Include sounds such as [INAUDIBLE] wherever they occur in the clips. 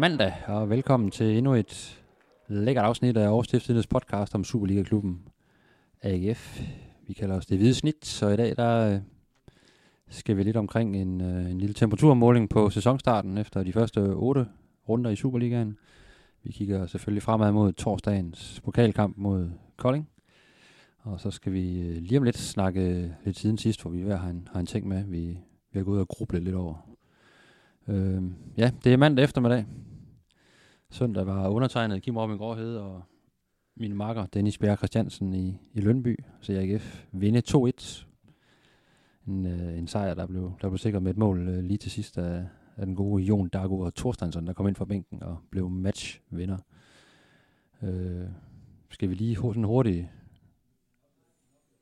mandag, og velkommen til endnu et lækkert afsnit af Aarhus Stiftstidens podcast om Superliga-klubben AGF. Vi kalder os det hvide snit, så i dag der øh, skal vi lidt omkring en, øh, en lille temperaturmåling på sæsonstarten efter de første otte runder i Superligaen. Vi kigger selvfølgelig fremad mod torsdagens pokalkamp mod Kolding. Og så skal vi øh, lige om lidt snakke lidt siden sidst, hvor vi hver har en, har en ting med, vi, vi har gået ud og grublet lidt over. Øh, ja, det er mandag eftermiddag. Søndag var undertegnet Kim Robin Gråhed og min makker Dennis Bjerg Christiansen i, i Lønby, så AGF vinde 2-1. En, øh, en sejr, der blev, der blev sikret med et mål øh, lige til sidst af, af den gode Jon Dago og Thorstensson, der kom ind fra bænken og blev matchvinder. Øh, skal vi lige sådan hurtigt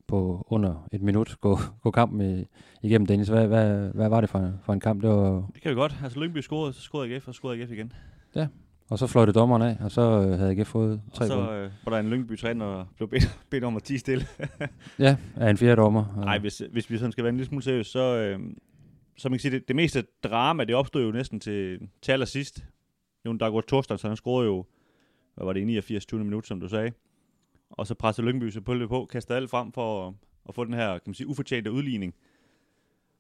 på under et minut gå, gå kampen igennem, Dennis. Hvad, hvad, hvad var det for, for en kamp? Det, var... det kan vi godt. Altså Lyngby scorede, så scorede AGF, og scorede AGF igen. Ja, og så fløjte dommeren af, og så øh, havde AGF fået tre Og så øh, var der en Lyngby-træner, der blev bedt, [LAUGHS] bedt om at tige stille. [LAUGHS] ja, af en fjerde dommer. Nej, hvis, hvis vi sådan skal være en lille smule seriøs, så, øh, så man kan sige, det, det meste drama, det opstod jo næsten til, til allersidst. Jon Dago Thorsten, så han scorede jo, hvad var det, i 89. 20. minut, som du sagde. Og så pressede Lyngby sig på, på kastede alt frem for at få den her, kan man sige, ufortjente udligning.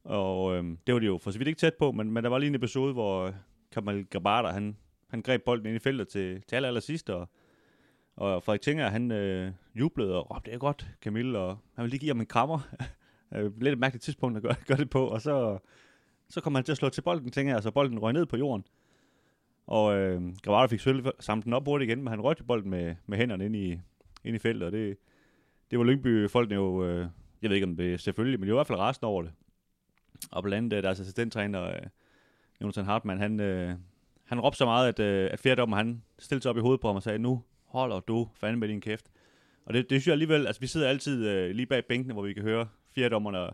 Og øh, det var det jo for så vidt ikke tæt på, men, men der var lige en episode, hvor Kamal Grabada, han, han greb bolden ind i feltet til, til aller, aller sidst, og, og Frederik Tinger, han øh, jublede og råbte, det er godt, Camille, og han ville lige give ham en krammer. [LAUGHS] Øh, lidt et mærkeligt tidspunkt at gøre, [LAUGHS] gøre det på, og så, så kom han til at slå til bolden, tænker jeg, så altså bolden røg ned på jorden. Og øh, Grabada fik selvfølgelig samlet den op hurtigt igen, men han røgte bolden med, med hænderne ind i, ind i feltet, og det, det var Lyngby-folkene jo, øh, jeg ved ikke om det er selvfølgelig, men de var i hvert fald resten over det. Og blandt andet øh, deres assistenttræner, øh, Jonathan Hartmann, han, øh, han råbte så meget, at, øh, at fjerdommer, han stillede sig op i hovedet på ham og sagde, nu holder du fanden med din kæft. Og det, det synes jeg alligevel, altså vi sidder altid øh, lige bag bænkene, hvor vi kan høre fjerdommerne, det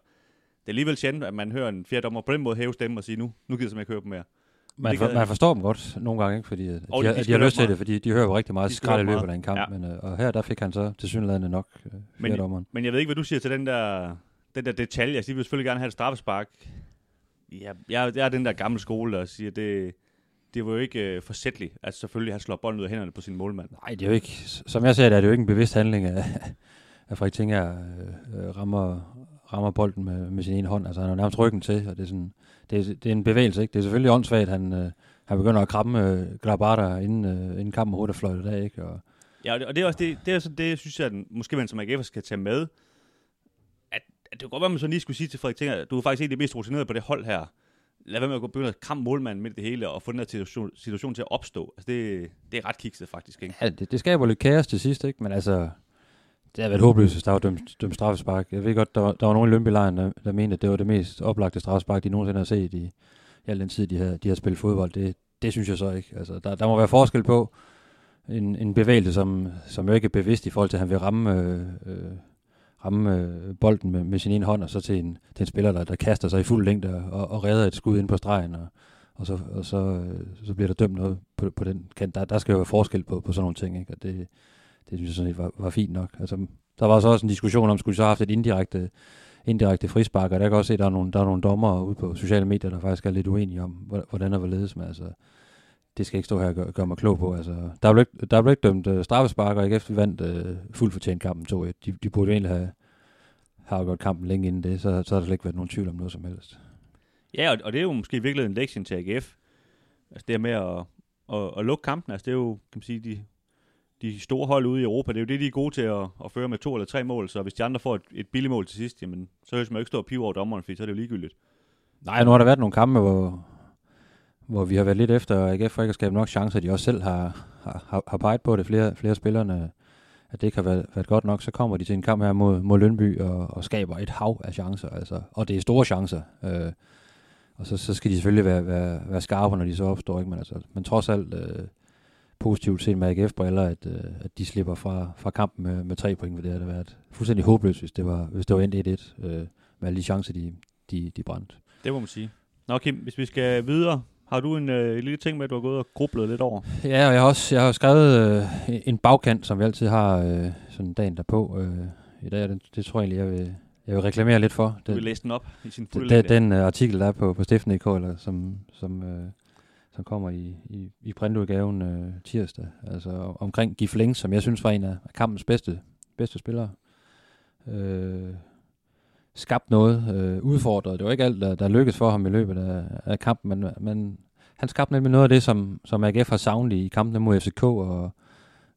er alligevel sjældent, at man hører en fjerdommer på den måde hæve stemmen og sige, nu, nu gider jeg ikke høre på mere. Man, for, man forstår dem godt nogle gange, ikke? fordi de, de, de, de har lyst til det, fordi de hører jo rigtig meget skrald i løbet af en kamp. Ja. Men, øh, og her der fik han så til synligheden nok øh, men, men jeg ved ikke, hvad du siger til den der, den der detalje. Altså, de vil selvfølgelig gerne have et straffespark. Ja, jeg, jeg er den der gamle skole, der siger, det, det var jo ikke øh, forsætteligt, at selvfølgelig han slår bolden ud af hænderne på sin målmand. Nej, det er jo ikke, som jeg ser det, er det jo ikke en bevidst handling, at, at Frederik Tinger øh, rammer, rammer bolden med, med sin ene hånd. Altså han har nærmest ryggen til, og det er sådan, det, er, det er en bevægelse, ikke? Det er selvfølgelig åndssvagt, at han, øh, han begynder at kramme øh, Glabata inden, øh, inden kampen hurtigt fløjtet af, ikke? Og, ja, og det er også det, det, er så det synes jeg, at måske man som AGF skal tage med, at, at det kunne godt være, at man så lige skulle sige til Frederik Tinger, du er faktisk en af de mest rutinerede på det hold her. Lad være med at gå begynde at kramme målmanden midt i det hele, og få den her situation, situation til at opstå. Altså det, det er ret kikset faktisk, ikke? Ja, det, det skaber lidt kaos til sidst, ikke? Men altså, det har været håbløst, hvis der var dømt, dømt straffespark. Jeg ved godt, der var, der var nogen i Lønbylejren, der, der mente, at det var det mest oplagte straffespark, de nogensinde har set i, i al den tid, de har, de har spillet fodbold. Det, det synes jeg så ikke. Altså, der, der må være forskel på en, en bevægelse, som, som jo ikke er bevidst i forhold til, at han vil ramme, øh, øh, ramme øh, bolden med, med sin ene hånd, og så til en, til en spiller, der, der kaster sig i fuld længde og, og redder et skud ind på stregen, og, og, så, og så, øh, så bliver der dømt noget på, på den kant. Der, der skal jo være forskel på, på sådan nogle ting, ikke? og det, det synes jeg sådan set var, var fint nok. Altså, der var så også en diskussion om, skulle de så have haft et indirekte, indirekte frispark, og der kan også se, at der er nogle, der er nogle dommer ude på sociale medier, der faktisk er lidt uenige om, hvordan og hvorledes, men altså, det skal ikke stå her og gøre, gøre mig klog på. Altså, der blev ikke, der blev ikke dømt uh, straffespark, og ikke vandt uh, fuldt fortjent kampen 2-1. De, de burde egentlig have, have gjort kampen længe inden det, så, så har der slet ikke været nogen tvivl om noget som helst. Ja, og, og det er jo måske virkelig en lektion til AGF. Altså det med at, at, at lukke kampen, altså det er jo, kan man sige, de de store hold ude i Europa, det er jo det, de er gode til at, at føre med to eller tre mål, så hvis de andre får et, et billigt mål til sidst, jamen, så høres man jo ikke stå og pive over dommeren, fordi så er det jo ligegyldigt. Nej, nu har der været nogle kampe, hvor, hvor vi har været lidt efter AGF for ikke at skabe nok chancer, de også selv har, har, har peget på det, flere, flere spillerne, at det ikke har været, været godt nok, så kommer de til en kamp her mod, mod Lønby og, og skaber et hav af chancer, altså, og det er store chancer. Øh, og så, så skal de selvfølgelig være, være, være skarpe, når de så opstår, ikke? Men, altså, men trods alt, øh, positivt set med AGF-briller, at, øh, at de slipper fra, fra kampen med, med tre point, for det havde været fuldstændig håbløst, hvis det var, hvis det var endt 1-1, øh, med alle de chancer, de, de, de brændte. Det må man sige. Nå Kim, hvis vi skal videre, har du en øh, lille ting med, at du har gået og grublet lidt over? Ja, og jeg har også jeg har skrevet øh, en bagkant, som vi altid har øh, sådan dagen derpå. Øh, I dag, det, det tror jeg egentlig, jeg vil, jeg vil reklamere lidt for. Du vil læse den op i sin fulde Den, den uh, artikel, der er på, på Stiften.dk, eller som, som, øh, som kommer i, i, i printudgaven øh, tirsdag. Altså omkring Gif Leng, som jeg synes var en af kampens bedste, bedste spillere. Øh, skabt noget, øh, udfordret. Det var ikke alt, der, der lykkedes for ham i løbet af, af kampen, men, men han skabte nemlig noget af det, som, som AGF har savnet i kampene mod FCK og,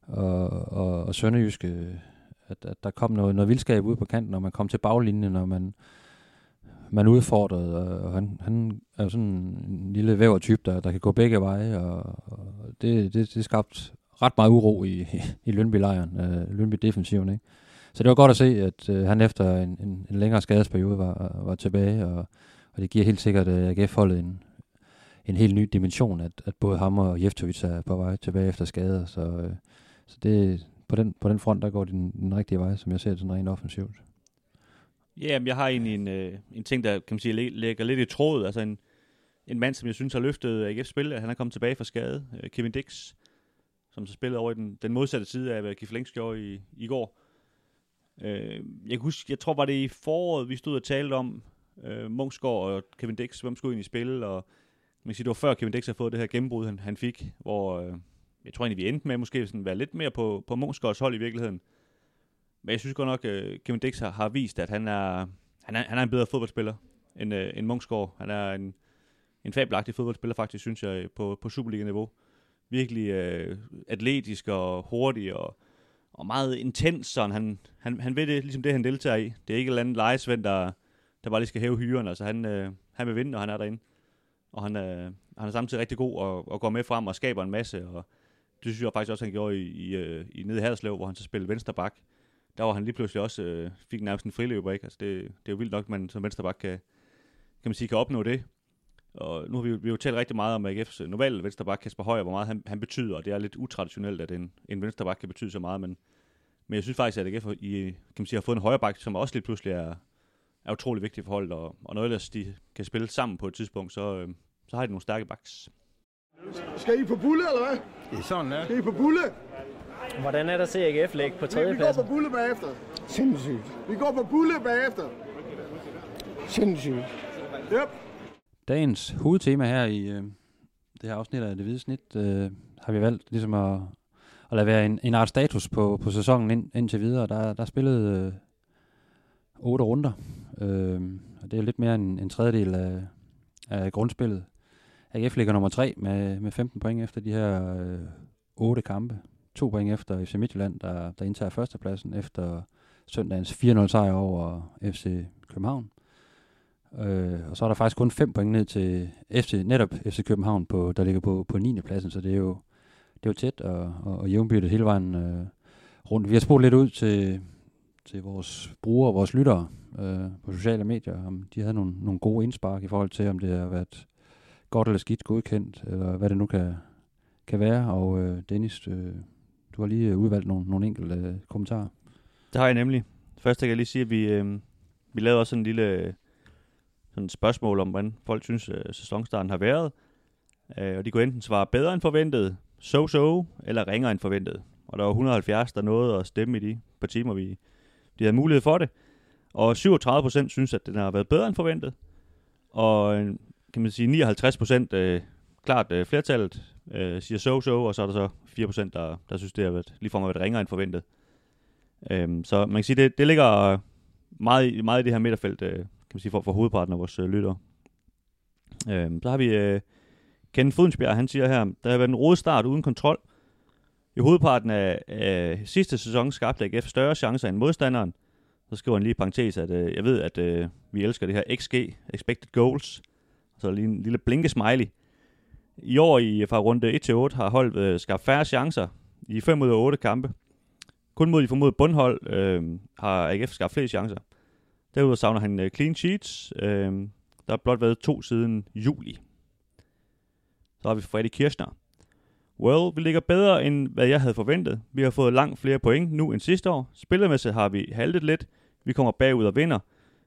og, og, og Sønderjyske. Øh, at, at der kom noget, noget vildskab ud på kanten, når man kom til baglinjen, når man, man udfordrede, og han, han er jo sådan en lille vævertype, der, der kan gå begge veje, og, og det, det, det skabte ret meget uro i, [LAUGHS] i Lønby-lejren, øh, Lønby-defensiven, ikke? Så det var godt at se, at øh, han efter en, en, en længere skadesperiode var, var tilbage, og, og det giver helt sikkert øh, AGF-holdet en, en helt ny dimension, at, at både ham og Jeftovic er på vej tilbage efter skader. Så, øh, så det, på, den, på den front, der går den, den rigtige vej, som jeg ser det sådan rent offensivt. Ja, men jeg har egentlig en, øh, en ting, der kan man sige, lægger lidt i tråd. Altså en, en mand, som jeg synes har løftet AGF's spil, han er kommet tilbage fra skade. Øh, Kevin Dix, som så spillede over i den, den modsatte side af, hvad Kif Lengs gjorde i, i går. Øh, jeg kan huske, jeg tror var det i foråret, vi stod og talte om øh, Munchsgaard og Kevin Dix, hvem skulle ind i spil, og man kan sige, det var før Kevin Dix havde fået det her gennembrud, han, han fik, hvor øh, jeg tror egentlig, vi endte med måske sådan være lidt mere på, på Munchsgaards hold i virkeligheden. Men jeg synes godt nok, øh, Kevin Dix har, har vist, at han er, han er, han er en bedre fodboldspiller end, øh, end Munchsgaard. Han er en, en fabelagtig fodboldspiller faktisk, synes jeg, på, på Superliga-niveau. Virkelig øh, atletisk og hurtig og og meget intens, sådan han, han, han ved det, ligesom det, han deltager i. Det er ikke et eller andet lejesvend, der, der bare lige skal hæve hyren. Altså han, øh, han vil vinde, når han er derinde. Og han, øh, han er samtidig rigtig god og, og går med frem og skaber en masse. Og det synes jeg faktisk også, han gjorde i, i, øh, i nede i Haderslev, hvor han så spillede venstre bak. Der var han lige pludselig også, øh, fik nærmest en friløber, ikke? Altså det, det er jo vildt nok, at man som venstre bak kan, kan man sige, kan opnå det. Og nu har vi, vi har jo talt rigtig meget om AGF's øh, normale vensterbak, Kasper Højer, hvor meget han, han betyder, og det er lidt utraditionelt, at en, en vensterbak kan betyde så meget, men, men jeg synes faktisk, at AGF i, kan man sige, har fået en højreback, som også lige pludselig er, er utrolig vigtig for holdet, og, og når ellers de kan spille sammen på et tidspunkt, så, øh, så har de nogle stærke backs. Skal I på bulle, eller hvad? Det er sådan, ja. Skal I på bulle? Hvordan er der CAGF ligge på Vi, vi går på bulle bagefter. Sindssygt. Vi går på bulle bagefter. Sindssygt. Yep. Dagens hovedtema her i øh, det her afsnit af Det Hvide Snit, øh, har vi valgt ligesom at, at lade være en, en art status på, på sæsonen ind, indtil videre. Der, der er spillet øh, otte runder, øh, og det er lidt mere end en tredjedel af, af grundspillet. AGF ligger nummer tre med, med 15 point efter de her øh, otte kampe. To point efter FC Midtjylland, der, der indtager førstepladsen efter søndagens 4-0 sejr over FC København. Øh, og så er der faktisk kun 5 point ned til FC, netop FC København, på, der ligger på, på 9. pladsen, så det er jo, det er tæt og, og, og jævnbyrdet hele vejen øh, rundt. Vi har spurgt lidt ud til, til vores brugere og vores lyttere øh, på sociale medier, om de havde nogle, nogle gode indspark i forhold til, om det har været godt eller skidt godkendt, eller hvad det nu kan, kan være. Og øh, Dennis, øh, du har lige øh, udvalgt nogle, nogle enkelte øh, kommentarer. Det har jeg nemlig. Først kan jeg lige sige, at vi, øh, vi lavede også en lille sådan et spørgsmål om, hvordan folk synes, øh, sæsonstarten har været. Øh, og de kunne enten svare bedre end forventet, so-so, eller ringere end forventet. Og der var 170, der nåede at stemme i de par timer, vi de havde mulighed for det. Og 37 procent synes, at den har været bedre end forventet. Og øh, kan man sige 59 procent, øh, klart øh, flertallet, øh, siger so-so, og så er der så 4 procent, der, der synes, det har været, lige for mig været ringere end forventet. Øhm, så man kan sige, det, det ligger meget, meget i det her midterfelt, øh, kan man sige, for, for hovedparten af vores øh, lyttere. Øhm, så har vi øh, Ken Fodensbjerg, han siger her, der har været en rodstart uden kontrol. I hovedparten af, øh, sidste sæson skabte AGF større chancer end modstanderen. Så skriver han lige i parentes, at øh, jeg ved, at øh, vi elsker det her XG, Expected Goals. Så lige en lille blinke smiley. I år i øh, fra runde 1 til 8 har holdet øh, skabt færre chancer i 5 ud af 8 kampe. Kun mod de formodede bundhold øh, har AGF skabt flere chancer. Derudover savner han øh, clean sheets. Øh, der har blot været to siden juli. Så har vi Freddy Kirchner. Well, vi ligger bedre end hvad jeg havde forventet. Vi har fået langt flere point nu end sidste år. Spillermæssigt har vi haltet lidt. Vi kommer bagud og vinder.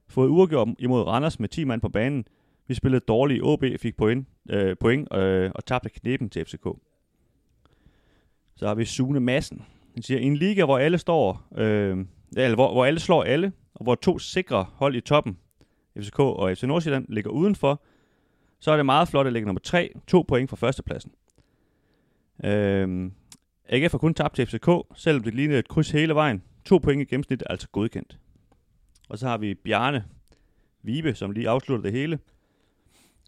Fået uafgjort imod Randers med 10 mand på banen. Vi spillede dårligt. OB fik point, øh, point øh, og tabte knepen til FCK. Så har vi Sune Madsen. Han siger, en liga, hvor alle står, øh, eller hvor, hvor alle slår alle, og hvor to sikre hold i toppen, FCK og FC Nordsjælland, ligger udenfor, så er det meget flot at ligge nummer 3, to point fra førstepladsen. Øhm, AGF har kun tabt til FCK, selvom det lignede et kryds hele vejen. To point i gennemsnit er altså godkendt. Og så har vi Bjarne Vibe, som lige afslutter det hele.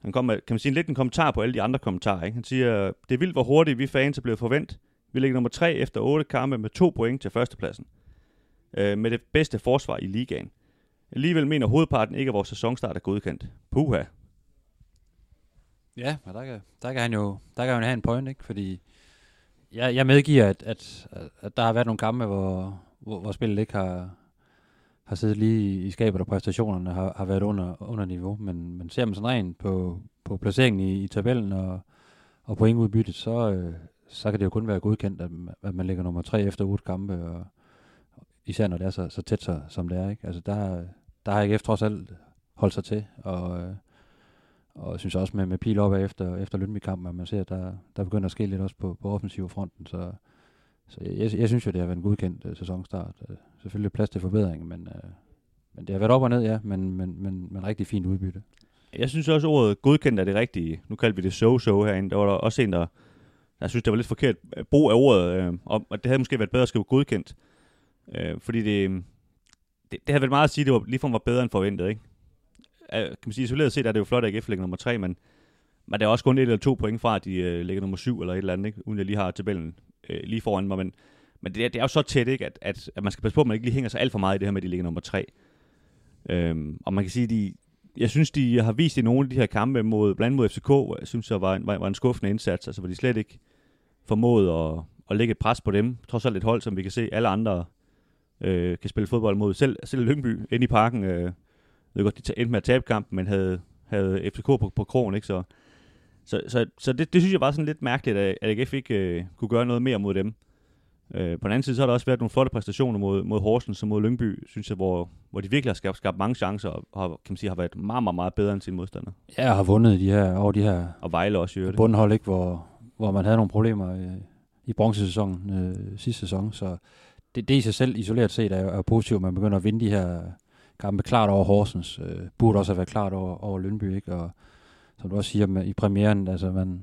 Han kom med, kan man sige, lidt en kommentar på alle de andre kommentarer. Ikke? Han siger, det er vildt, hvor hurtigt vi fans er blevet forventet. Vi ligger nummer 3 efter 8 kampe med to point til førstepladsen. Øh, med det bedste forsvar i ligaen. Alligevel mener hovedparten ikke, at vores sæsonstart er godkendt. Puha. Ja, og der kan, der kan han jo der kan han have en point, ikke? Fordi jeg, jeg medgiver, at, at, at der har været nogle kampe, hvor, hvor, hvor spillet ikke har, har siddet lige i skabet, og præstationerne har, har været under, under niveau. Men, men ser man sådan rent på, på placeringen i, i tabellen og, og pointudbyttet, så, øh, så kan det jo kun være godkendt, at, at man ligger nummer tre efter otte kampe, og især når det er så, så tæt så, som det er. Ikke? Altså der, der har AGF trods alt holdt sig til, og, øh, og jeg synes også med, med pil op efter, efter Lønby-kampen, at man ser, at der, der begynder at ske lidt også på, på offensiv fronten, så, så jeg, jeg synes jo, det har været en godkendt uh, sæsonstart. Uh, selvfølgelig plads til forbedring, men, uh, men det har været op og ned, ja, men, men, men, men rigtig fint udbytte. Jeg synes også, ordet godkendt er det rigtige. Nu kaldte vi det so-so herinde. Der var der også en, der, der synes, det var lidt forkert brug af ordet, øh, og det havde måske været bedre at skrive godkendt. Øh, fordi det, det, det havde været meget at sige, at det var, ligefrem var bedre end forventet, ikke? Kan man sige, isoleret set er det jo flot, at AGF ligger nummer 3, men, men det er også kun et eller to point fra, at de øh, ligger nummer 7 eller et eller andet, ikke? uden jeg lige har tabellen øh, lige foran mig. Men, men det, er, det er jo så tæt, ikke? At, at, at man skal passe på, at man ikke lige hænger sig alt for meget i det her med, at de ligger nummer 3. Øhm, og man kan sige, de, jeg synes, de har vist i nogle af de her kampe mod, blandt mod FCK, hvor jeg synes, det var en, var en skuffende indsats, altså hvor de slet ikke formåede at, at lægge et pres på dem. Trods alt et hold, som vi kan se, alle andre øh, kan spille fodbold mod. Selv, selv Lyngby inde i parken øh, ved godt, de endte med at tabe kampen, men havde, havde FCK på, på krogen, ikke? Så, så, så, så det, det synes jeg var sådan lidt mærkeligt, at, at AGF ikke øh, kunne gøre noget mere mod dem. Øh, på den anden side, så har der også været nogle flotte præstationer mod, mod Horsens og mod Lyngby, synes jeg, hvor, hvor de virkelig har skabt, skabt mange chancer, og har, kan man sige, har været meget, meget, meget bedre end sine modstandere. Ja, og har vundet de her, over de her og Vejle også, jo. Bundhold, ikke, hvor, hvor man havde nogle problemer i, i bronzesæsonen øh, sidste sæson, så det, det i sig selv isoleret set er, er positivt, at man begynder at vinde de her kampe klart over Horsens. Øh, burde også have været klart over, over Lønby, ikke? Og som du også siger med, i premieren, altså man,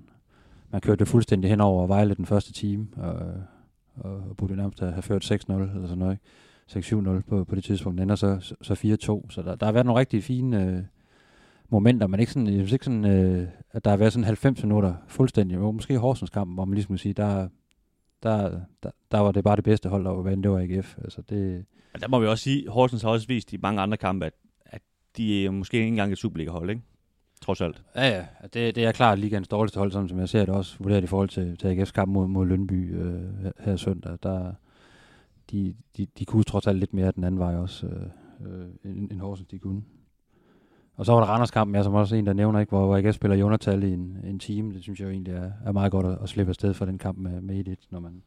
man kørte det fuldstændig hen over Vejle den første time, og, og burde nærmest have ført 6-0 eller sådan noget, 6-7-0 på, på det tidspunkt. Den ender så, så 4-2, så der, der har været nogle rigtig fine øh, momenter, men ikke sådan, jeg synes ikke sådan, øh, at der har været sådan 90 minutter fuldstændig, jo, måske Horsens kamp, hvor man ligesom sige, der, der, der, der var det bare det bedste hold, der var vandt, det var AGF. Altså det, men der må vi også sige, Horsens har også vist i mange andre kampe, at, at de er måske ikke engang et Superliga-hold, ikke? Trods alt. Ja, ja. Det, det er klart ligands dårligste hold, som jeg ser det også, vurderet i forhold til, til AGF's kamp mod, mod Lønby øh, her søndag. Der, de, de, de kunne trods alt lidt mere den anden vej også, øh, øh end, end Horsens de kunne. Og så var der Randers-kampen, jeg som også en, der nævner, ikke, hvor, hvor AGF spiller Jonatal i en, en time. Det synes jeg jo egentlig er, er meget godt at, at slippe afsted for den kamp med, med 1-1, når man,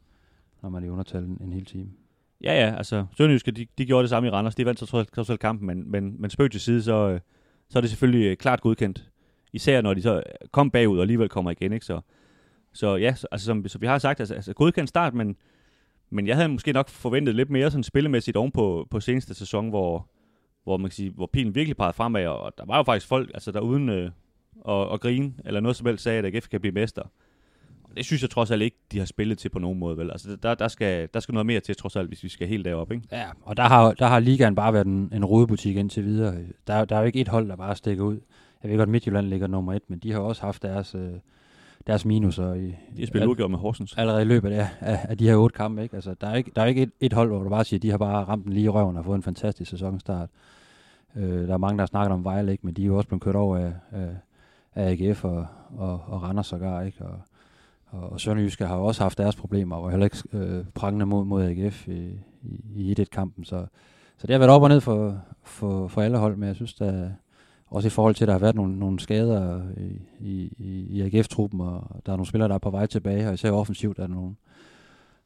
når man er i undertal en, en hel time. Ja, ja, altså Sønderjyske, de, de gjorde det samme i Randers. De vandt så trods alt kampen, men, men, men spøg til side, så, øh, så er det selvfølgelig øh, klart godkendt. Især når de så øh, kom bagud og alligevel kommer igen, ikke? Så, så ja, så, altså, som, som vi har sagt, altså, altså godkendt start, men, men jeg havde måske nok forventet lidt mere sådan spillemæssigt oven på, på seneste sæson, hvor, hvor man kan sige, hvor pilen virkelig pegede fremad, og der var jo faktisk folk, altså der uden øh, at, at grine, eller noget som helst sagde, at AGF kan blive mester det synes jeg trods alt ikke, de har spillet til på nogen måde. Vel? Altså, der, der, skal, der skal noget mere til, trods alt, hvis vi skal helt derop. Ikke? Ja, og der har, der har ligaen bare været en, en rodebutik indtil videre. Der, der er jo ikke et hold, der bare stikker ud. Jeg ved godt, Midtjylland ligger nummer et, men de har også haft deres, øh, deres minuser. I, de har spillet udgjort med Horsens. Allerede i løbet af, af, af de her otte kampe. Ikke? Altså, der er ikke, der er ikke et, et hold, hvor du bare siger, at de har bare ramt den lige i røven og fået en fantastisk sæsonstart. Øh, der er mange, der har snakket om Vejle, ikke? men de er jo også blevet kørt over af, af, af AGF og, og, og Randers sågar. Ikke? Og, og, og Sønderjyske har også haft deres problemer, og heller ikke øh, prangende mod, mod AGF i, i, i 1-1-kampen. Så, så det har været op og ned for, for, for alle hold, men jeg synes, der også i forhold til, at der har været nogle, nogle skader i, i, i AGF-truppen, og der er nogle spillere, der er på vej tilbage, og især offensivt er der nogle,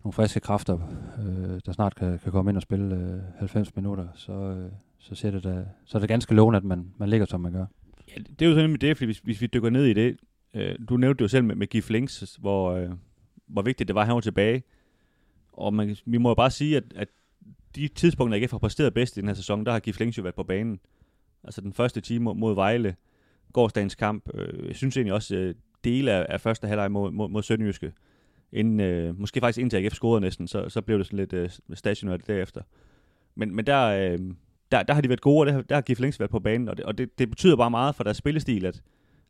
nogle friske kræfter, øh, der snart kan, kan komme ind og spille øh, 90 minutter, så, øh, så, ser det da, så er det ganske lovende, at man, man ligger, som man gør. Ja, det er jo sådan med det, fordi hvis, hvis vi dykker ned i det, Øh, du nævnte jo selv med, med Gif Links, hvor, øh, hvor vigtigt det var, at han var tilbage. Og man, vi må jo bare sige, at, at de tidspunkter, AGF har præsteret bedst i den her sæson, der har Gif Links jo været på banen. Altså den første time mod, mod Vejle, gårdsdagens kamp. Øh, jeg synes egentlig også, øh, dele af, af første halvleg mod, mod, mod Sønderjyske, inden, øh, måske faktisk indtil AGF scorede næsten, så, så blev det sådan lidt øh, stationært derefter. Men, men der, øh, der, der har de været gode, og der, der har Gif Links været på banen, og, det, og det, det betyder bare meget for deres spillestil, at,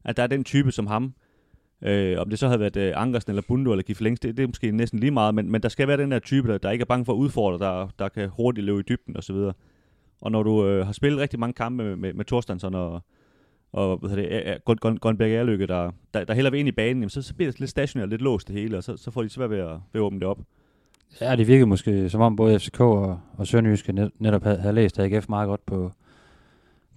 at der er den type som ham, Øh, om det så havde været øh, Ankersen eller Bundo eller Gif Længs, det, det er måske næsten lige meget, men, men der skal være den der type, der, der ikke er bange for at udfordre, der, der kan hurtigt løbe i dybden osv. Og, og når du øh, har spillet rigtig mange kampe med, med, med Thorstensson og, og hvad det, Grønberg Erløkke, der, der, der hælder vi ind i banen, jamen, så, så bliver det lidt stationært, lidt låst det hele, og så, så får de svært ved at, ved at åbne det op. Ja, det virkede måske som om både FCK og, og Sønderjyske net, netop havde, havde læst AGF meget godt på,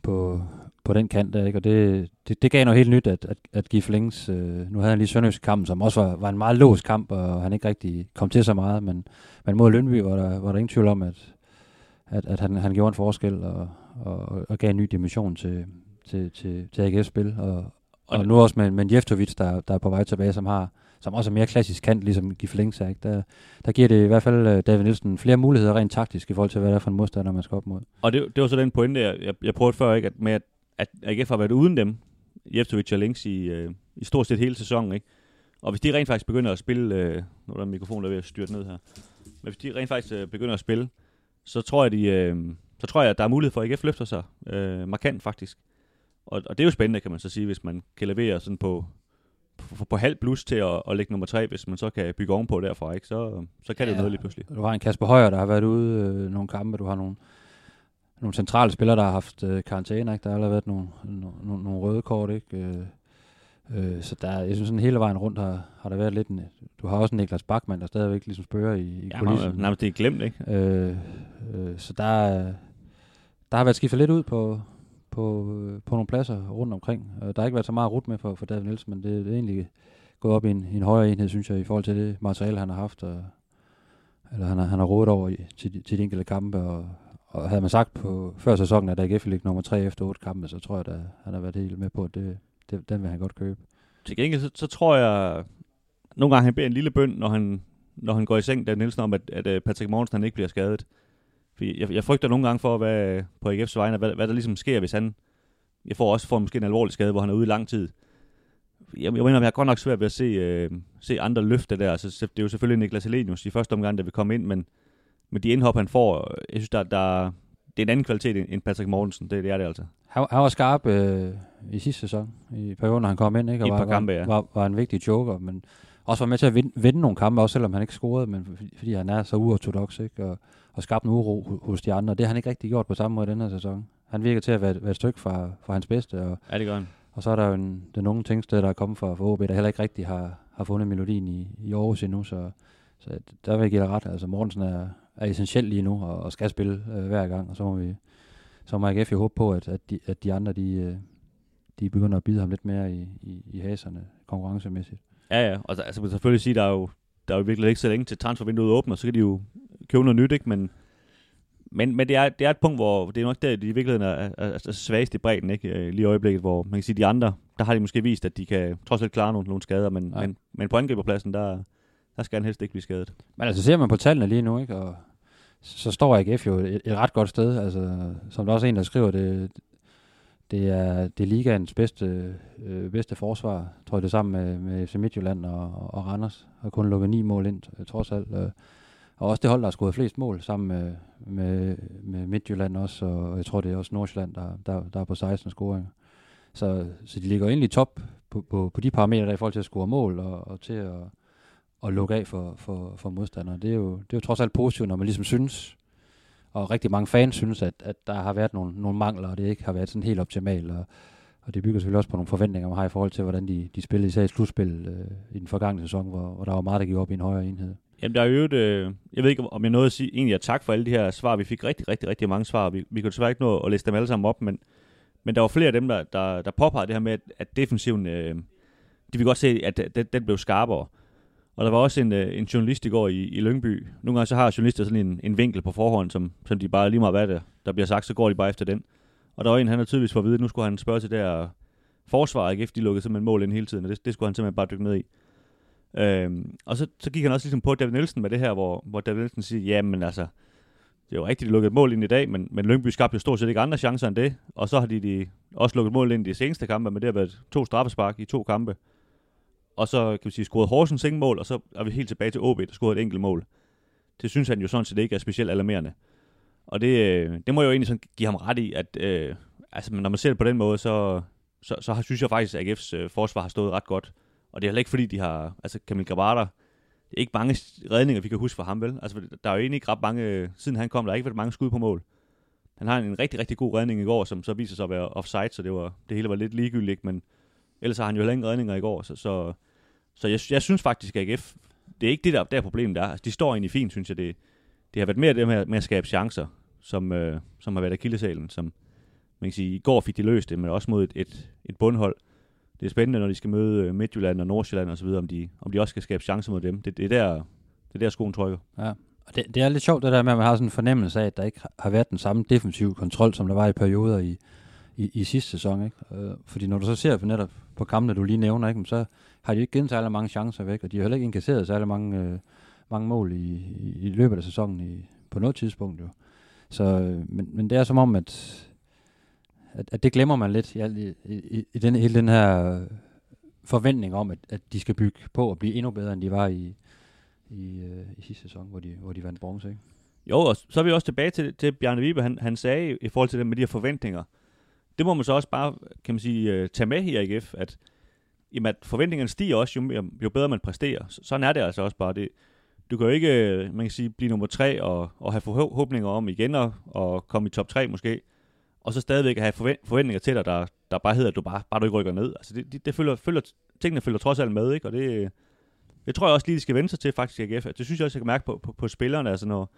på, på den kant der, ikke? og det, det, det gav noget helt nyt, at, at, at Gif Lings, øh, nu havde han lige Sønderjyske kamp, som også var, var en meget låst kamp, og han ikke rigtig kom til så meget, men, men mod Lønby var der, var der ingen tvivl om, at, at, at han, han gjorde en forskel, og, og, og gav en ny dimension til, til, til, til AGF's spil, og, og, nu også med, med Jeftovic, der, der er på vej tilbage, som har som også er mere klassisk kant, ligesom Gif Lings er. Ikke? Der, der giver det i hvert fald uh, David Nielsen flere muligheder rent taktisk i forhold til, hvad det er for en modstander, man skal op mod. Og det, det var så den pointe, jeg, jeg, jeg prøvede før, ikke? At med at, at AGF har været uden dem, Jeftovic og Links, i, uh, i stort set hele sæsonen. Ikke? Og hvis de rent faktisk begynder at spille, uh, nu er der en mikrofon, der er ved at styrte ned her, men hvis de rent faktisk uh, begynder at spille, så tror jeg, de, uh, så tror jeg, at der er mulighed for, at AGF løfter sig uh, markant faktisk. Og, og det er jo spændende, kan man så sige, hvis man kan levere sådan på, på, på halv plus til at, at lægge nummer tre, hvis man så kan bygge ovenpå derfra, ikke? Så, så kan ja, det noget lige pludselig. Du har en Kasper Højer, der har været ude øh, nogle kampe, du har nogle, nogle centrale spillere, der har haft øh, karantæne, ikke? der har allerede været nogle, nogle, nogle røde kort, ikke? Øh, øh, så der, jeg synes sådan hele vejen rundt har, har der været lidt en, du har også Niklas Bachmann, der stadigvæk ligesom spørger i, i ja, kulissen. nærmest det er glemt, ikke? Øh, øh, så der, der har været skiftet lidt ud på, på, på nogle pladser rundt omkring. Der har ikke været så meget rut med for, for David Nielsen, men det, det er egentlig gået op i en, i en højere enhed, synes jeg, i forhold til det materiale, han har haft, og, eller han har, han har rådet over i, til, til de enkelte kampe, og, og havde man sagt på før sæsonen, at AGF ligger nummer 3 efter 8 kampe, så tror jeg, at han har været helt med på, at det, det, den vil han godt købe. Til gengæld, så, så tror jeg, nogle gange han beder en lille bøn, når han, når han går i seng, der Nielsen om, at, at øh, Patrick Morgensen han ikke bliver skadet. Fordi jeg, jeg frygter nogle gange for, hvad, på AGF's vegne, hvad, hvad der ligesom sker, hvis han... Jeg får også får måske en alvorlig skade, hvor han er ude i lang tid. Jeg, jeg mener, jeg har godt nok svært ved at se, øh, se andre løfte der. Altså, det er jo selvfølgelig Niklas Helenius i første omgang, der vil komme ind, men med de indhop, han får, jeg synes, der, der, det er en anden kvalitet end Patrick Mortensen. Det, det er det altså. Han, han var skarp øh, i sidste sæson, i perioden, når han kom ind, ikke? og I var, kampe, ja. var, var, en vigtig joker, men også var med til at vinde, vinde nogle kampe, også selvom han ikke scorede, men fordi, fordi han er så uortodox, ikke? Og, og skabt en uro hos de andre. Det har han ikke rigtig gjort på samme måde den her sæson. Han virker til at være, være et stykke fra, fra hans bedste. Og, ja, det gør han. Og så er der jo en, den unge tingsted, der er kommet fra, fra OB, der heller ikke rigtig har, har fundet melodien i, i Aarhus endnu, så, så der vil jeg give dig ret. Altså Mortensen er, er essentiel lige nu, og, og skal spille øh, hver gang, og så må vi så må AGF jo håbe på, at, at, de, at de andre, de, øh, de begynder at bide ham lidt mere i, i, i haserne konkurrencemæssigt. Ja, ja, og altså, man selvfølgelig sige, der er jo, der er jo virkelig ikke så længe til transfervinduet åbner, så kan de jo købe noget nyt, ikke? Men, men, men det, er, det er et punkt, hvor det er nok der, de i virkeligheden er, er, er svagest i bredden, ikke? Øh, lige i øjeblikket, hvor man kan sige, de andre, der har de måske vist, at de kan trods alt klare nogle, nogle skader, men, men, men på angriberpladsen, der, der skal han helst ikke blive skadet. Men altså ser man på tallene lige nu, ikke? Og så står AGF jo et, et ret godt sted. Altså, som der også er en, der skriver, det, det er, det er ligaens bedste, øh, bedste forsvar, tror jeg det sammen med, med FC Midtjylland og, og Randers. Har kun lukket ni mål ind, øh, trods alt. Øh, og også det hold, der har scoret flest mål, sammen med, med, med Midtjylland også, og jeg tror, det er også Nordsjælland, der, der, der er på 16 scoringer. Så, så de ligger egentlig top på, på, på de parametre, der i forhold til at score mål og, og til at, at lukke af for, for, for modstandere. Det er, jo, det er jo trods alt positivt, når man ligesom synes, og rigtig mange fans synes, at, at der har været nogle, nogle mangler, og det ikke har været sådan helt optimalt. Og, og det bygger selvfølgelig også på nogle forventninger, man har i forhold til, hvordan de, de spillede især i slutspil øh, i den forgangne sæson, hvor, hvor der var meget, der gik op i en højere enhed. Jamen, der er jo et, øh, jeg ved ikke, om jeg nåede at sige, egentlig at tak for alle de her svar. Vi fik rigtig, rigtig, rigtig mange svar. Vi, vi kunne desværre ikke nå at læse dem alle sammen op, men, men der var flere af dem, der, der, der påpegede det her med, at, at defensiven, øh, de vil godt se, at den, den blev skarpere. Og der var også en, øh, en journalist i går i, i Lyngby. Nogle gange så har journalister sådan en, en vinkel på forhånd, som, som de bare lige meget hvad der, der bliver sagt, så går de bare efter den. Og der var en, han har tydeligvis fået at vide, at nu skulle han spørge til det her forsvar, ikke? Efter de lukkede simpelthen mål ind hele tiden, og det, det skulle han simpelthen bare dykke ned i. Øhm, og så, så gik han også ligesom på David Nielsen med det her, hvor, hvor David Nielsen siger, ja, men altså, det er jo rigtigt, de lukkede et mål ind i dag, men, men Lyngby skabte jo stort set ikke andre chancer end det. Og så har de, de også lukket mål ind i de seneste kampe, men det har været to straffespark i to kampe. Og så kan vi sige, scorede Horsens ingen mål, og så er vi helt tilbage til OB, der scorede et enkelt mål. Det synes han jo sådan set ikke er specielt alarmerende. Og det, øh, det må jeg jo egentlig sådan give ham ret i, at øh, altså, når man ser det på den måde, så, så, så har- synes jeg faktisk, at AGF's øh, forsvar har stået ret godt. Og det er heller ikke fordi, de har... Altså, Kamil Grabata, det er ikke mange redninger, vi kan huske fra ham, vel? Altså, der er jo egentlig ikke ret mange... Øh, siden han kom, der er ikke været mange skud på mål. Han har en rigtig, rigtig god redning i går, som så viser sig at være offside, så det, var, det hele var lidt ligegyldigt, men ellers har han jo heller ingen redninger i går, så, så, så jeg, jeg synes faktisk, at AGF, det er ikke det, der, der problemet er. Altså, de står egentlig fint, synes jeg. Det, det har været mere det med, med at skabe chancer, som, øh, som har været akillesalen, som man kan sige, i går fik de løst det, men også mod et, et, et bundhold. Det er spændende, når de skal møde øh, Midtjylland og Nordsjælland osv., om de, om de også skal skabe chancer mod dem. Det, det, er, der, det er der, skoen trykker. Ja. Og det, det er lidt sjovt det der med, at man har sådan en fornemmelse af, at der ikke har været den samme defensive kontrol, som der var i perioder i, i, i sidste sæson. Ikke? Øh, fordi når du så ser på netop på kampene, du lige nævner, ikke, så har de ikke givet særlig mange chancer væk, og de har heller ikke inkasseret særlig mange, øh, mange mål i, i, i løbet af sæsonen i, på noget tidspunkt. Jo. Så, øh, men, men det er som om, at, at, at det glemmer man lidt i, al- i, i, i den, hele den her øh, forventning om, at, at de skal bygge på og blive endnu bedre, end de var i, i, øh, i sidste sæson, hvor de, hvor de vandt bronze. Ikke? Jo, og så er vi også tilbage til, til Bjarne Vibe, han, han sagde i forhold til det med de her forventninger. Det må man så også bare, kan man sige, øh, tage med i AGF, at, jamen, at forventningerne stiger også, jo, jo bedre man præsterer. Sådan er det altså også bare. Det, du kan jo ikke, øh, man kan sige, blive nummer tre og, og have forhåbninger om igen og, og komme i top 3 måske, og så stadigvæk have forventninger til dig, der, der bare hedder, at du bare, bare du ikke rykker ned. Altså det, det, det følger, følger, tingene følger trods alt med, ikke? Og det, det tror jeg også lige, de skal vende sig til faktisk i AGF. Det synes jeg også, jeg kan mærke på, på, på spillerne, altså når,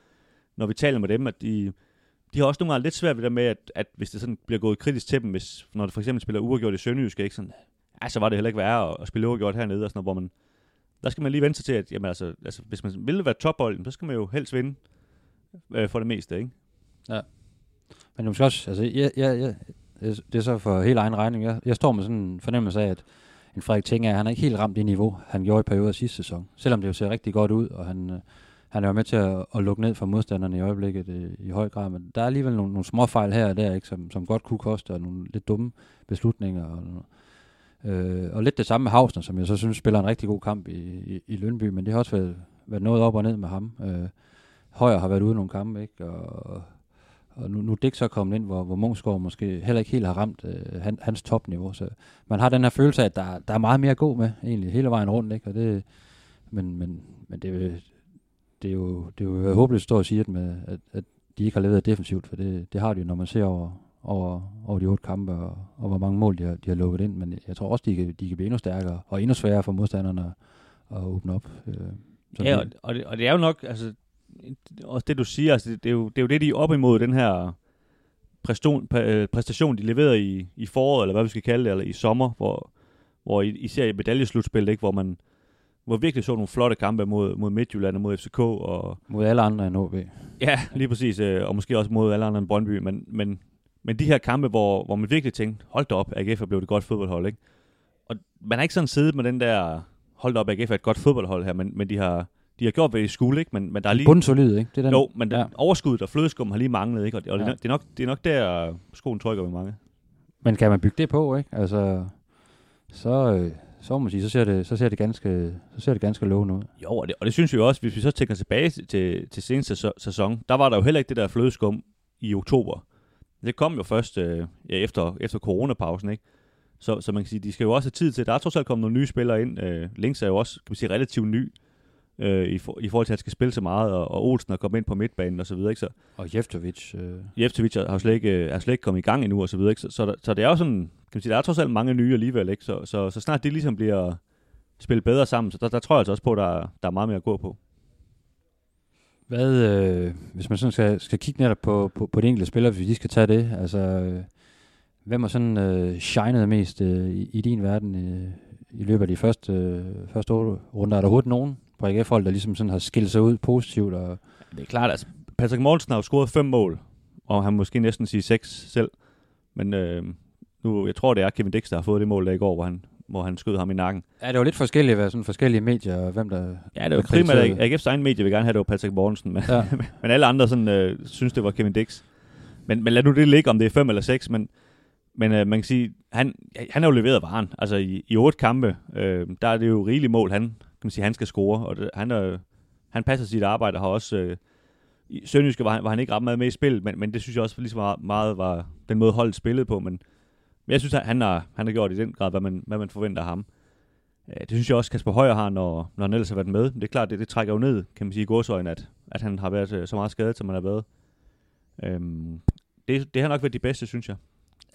når vi taler med dem, at de, de har også nogle gange lidt svært ved det med, at, at hvis det sådan bliver gået kritisk til dem, hvis, når det for eksempel spiller uafgjort i Sønderjysk, ikke sådan, ja, så var det heller ikke værre at, at spille uafgjort hernede, og sådan noget, hvor man, der skal man lige vente sig til, at jamen, altså, altså, hvis man vil være topbolden, så skal man jo helst vinde øh, for det meste, ikke? Ja. Men måske også, altså, jeg, jeg, jeg, det er så for helt egen regning. Jeg, jeg står med sådan en fornemmelse af, at en Frederik Tinger, han er ikke helt ramt det niveau, han gjorde i perioder sidste sæson. Selvom det jo ser rigtig godt ud, og han, øh, han er jo med til at, at lukke ned for modstanderne i øjeblikket øh, i høj grad. Men der er alligevel nogle, nogle små fejl her og der, ikke, som, som godt kunne koste, og nogle lidt dumme beslutninger. Og, øh, og lidt det samme med Hausner, som jeg så synes spiller en rigtig god kamp i, i, i Lønby, men det har også været, været noget op og ned med ham. Øh, Højer har været ude i nogle kampe, ikke? Og, og nu, nu er Dick så kommet ind, hvor, hvor Mungsgaard måske heller ikke helt har ramt øh, han, hans topniveau. Så man har den her følelse af, at der, der er meget mere at gå med, egentlig, hele vejen rundt. Ikke? Og det, men men, men det, er det, er jo, det er jo håbløst at stå og sige, at, med, at, at de ikke har levet defensivt, for det, det har de jo, når man ser over, over, over de otte kampe, og, og hvor mange mål de har, de har lukket ind. Men jeg tror også, de kan, de kan blive endnu stærkere, og endnu sværere for modstanderne at, at åbne op. Øh, Ja, og, og, det, og det er jo nok, altså, også det du siger, altså, det, det, er jo, det er jo det, de er op imod, den her præstation, præ, øh, præstation de leverede i, i foråret, eller hvad vi skal kalde det, eller i sommer, hvor, hvor I, især i medaljeslutspillet, ikke, hvor man hvor virkelig så nogle flotte kampe mod, mod Midtjylland og mod FCK, og Mod alle andre end HB. ja, lige præcis, øh, og måske også mod alle andre end Brøndby, men, men, men de her kampe, hvor, hvor man virkelig tænkte, hold da op, AGF er blevet et godt fodboldhold, ikke? Og man har ikke sådan siddet med den der, hold da op, AGF er et godt fodboldhold her, men, men de har, de har gjort, hvad de skulle, ikke? Men, men der er lige... Bundsolid, ikke? Det er den, Jo, men den, ja. overskuddet og flødeskum har lige manglet, ikke? Og, det, og Ja. det, er nok, det er nok der, skoen trykker ved mange. Men kan man bygge det på, ikke? Altså, så, øh, så må man sige, så ser det, så ser det ganske, så ser det ganske lovende ud. Jo, og det, og det synes vi også, hvis vi så tænker tilbage til, til, seneste sæson- der var der jo heller ikke det der flødeskum i oktober. Det kom jo først øh, ja, efter, efter coronapausen, ikke? Så, så man kan sige, de skal jo også have tid til, der er trods alt kommet nogle nye spillere ind. Øh, Links er jo også, kan man sige, relativt ny øh, i, for, i forhold til, at han skal spille så meget, og, og Olsen er kommet ind på midtbanen og så videre, ikke? Så, Og Jeftovic, øh, Jeftovic har jo slet ikke, øh, er slet ikke kommet i gang endnu, og så videre, ikke? Så, så, så det er jo sådan, kan man sige, der er trods alt mange nye alligevel, ikke? Så, så, så snart det ligesom bliver spillet bedre sammen, så der, der tror jeg altså også på, at der, der er meget mere at gå på. hvad, øh, hvis man sådan skal, skal kigge netop på, på, på de enkelte spillere, hvis vi skal tage det, altså, øh, hvem har sådan øh, shined mest øh, i, i din verden øh, i løbet af de første, øh, første runder? Er der overhovedet nogen på AGF-hold, der ligesom sådan har skilt sig ud positivt? Og, Det er klart, altså, Patrick Mortensen har jo scoret fem mål, og han måske næsten sige seks selv. Men øh, nu, jeg tror, det er Kevin Dix, der har fået det mål der i går, hvor han, hvor han skød ham i nakken. Ja, det var lidt forskelligt, hvad sådan forskellige medier, og hvem der... Ja, det var primært. AGF's egen medie vil gerne have, det var Patrick Mortensen, men, Ja. [LAUGHS] men alle andre sådan, øh, synes, det var Kevin Dix. Men, men lad nu det ligge, om det er fem eller seks, men, men øh, man kan sige, han, han har jo leveret varen. Altså i, i otte kampe, øh, der er det jo rigeligt mål, han, kan man sige, han skal score, og det, han, er, han passer sit arbejde, og har også... Øh, i Sønderjyske var han, var han ikke ret meget med i spillet, men, men det synes jeg også lige så meget, meget var den måde holdet spillede på, men, men jeg synes, at han har, han har gjort i den grad, hvad man, hvad man forventer af ham. Øh, det synes jeg også, Kasper Højer har, når, når han ellers har været med. Men det er klart, det, det trækker jo ned, kan man sige, i godsøjne, at, at han har været øh, så meget skadet, som han har været. Øhm, det, det har nok været de bedste, synes jeg.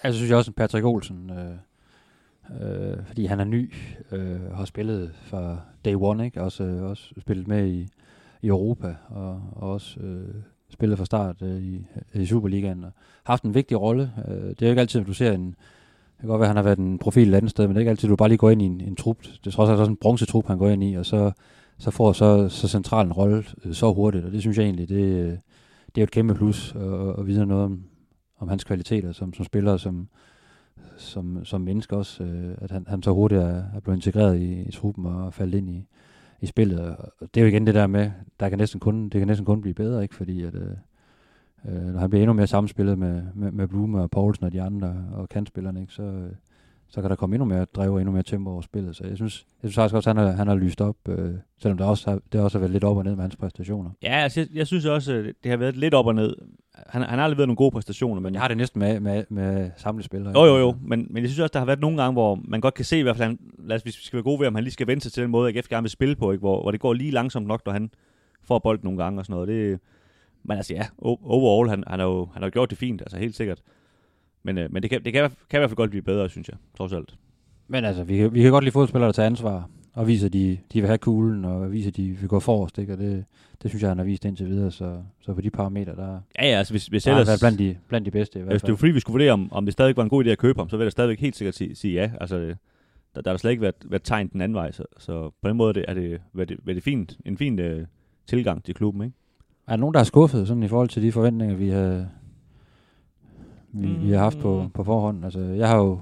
Jeg synes jeg også, at Patrick Olsen, øh, øh, fordi han er ny, øh, har spillet fra day one, ikke? Også, øh, også spillet med i, i Europa, og, og også øh, spillet fra start øh, i, i Superligaen, og haft en vigtig rolle. Øh, det er jo ikke altid, at du ser en, det kan godt være, at han har været en profil et andet sted, men det er ikke altid, du bare lige går ind i en, en trup. Det er trods alt også en bronzetrup, han går ind i, og så, så får så, så central en rolle øh, så hurtigt, og det synes jeg egentlig, det, øh, det er jo et kæmpe plus at, at vide noget om, om hans kvaliteter som, som spiller, som, som, som menneske også, øh, at han, han så hurtigt er, er blevet integreret i, i truppen og faldet ind i, i spillet. Og det er jo igen det der med, der kan næsten kun, det kan næsten kun blive bedre, ikke? fordi at, øh, øh, når han bliver endnu mere samspillet med, med, med Blume og Poulsen og de andre og kantspillerne, ikke? Så, øh, så kan der komme endnu mere drev og endnu mere tempo over spillet. Så jeg synes, jeg synes faktisk også, at han har, han har lyst op, øh, selvom der også har, det også har været lidt op og ned med hans præstationer. Ja, altså, jeg, jeg synes også, at det har været lidt op og ned. Han, han har leveret nogle gode præstationer, men Jeg har det næsten med, med, med samlede spillere. Jo, jo, jo. Men, men jeg synes også, der har været nogle gange, hvor man godt kan se, i hvert fald, han, lad os, hvis vi skal være gode ved, om han lige skal vente sig til den måde, AGF gerne vil spille på, ikke? Hvor, hvor det går lige langsomt nok, når han får bolden nogle gange og sådan noget. Det, men altså ja, overall, han, han, har jo han har jo gjort det fint, altså helt sikkert. Men, øh, men det, kan, det kan, kan i hvert fald godt blive bedre, synes jeg, trods alt. Men altså, vi vi kan godt lide fodspillere, der tager ansvar, og viser, at de, de vil have kuglen, og viser, at de vil gå forrest, ikke? Og det, det synes jeg, han har vist indtil videre, så, så på de parametre, der, Ja, ja, altså hvis, hvis der har ellers... været blandt de, blandt de bedste i hvert Hvis det var fald. fordi, vi skulle vurdere, om, om det stadig var en god idé at købe ham, så vil jeg stadigvæk helt sikkert sige, sige ja. Altså, det- der, der har slet ikke været, været tegn den anden vej, så, så på den måde er det, er det, er det, er det fint, en fin øh, tilgang til klubben, ikke? Er der nogen, der er skuffet sådan i forhold til de forventninger, vi har, vi, mm. vi har haft på, Mm. på forhånd? Altså, jeg har jo,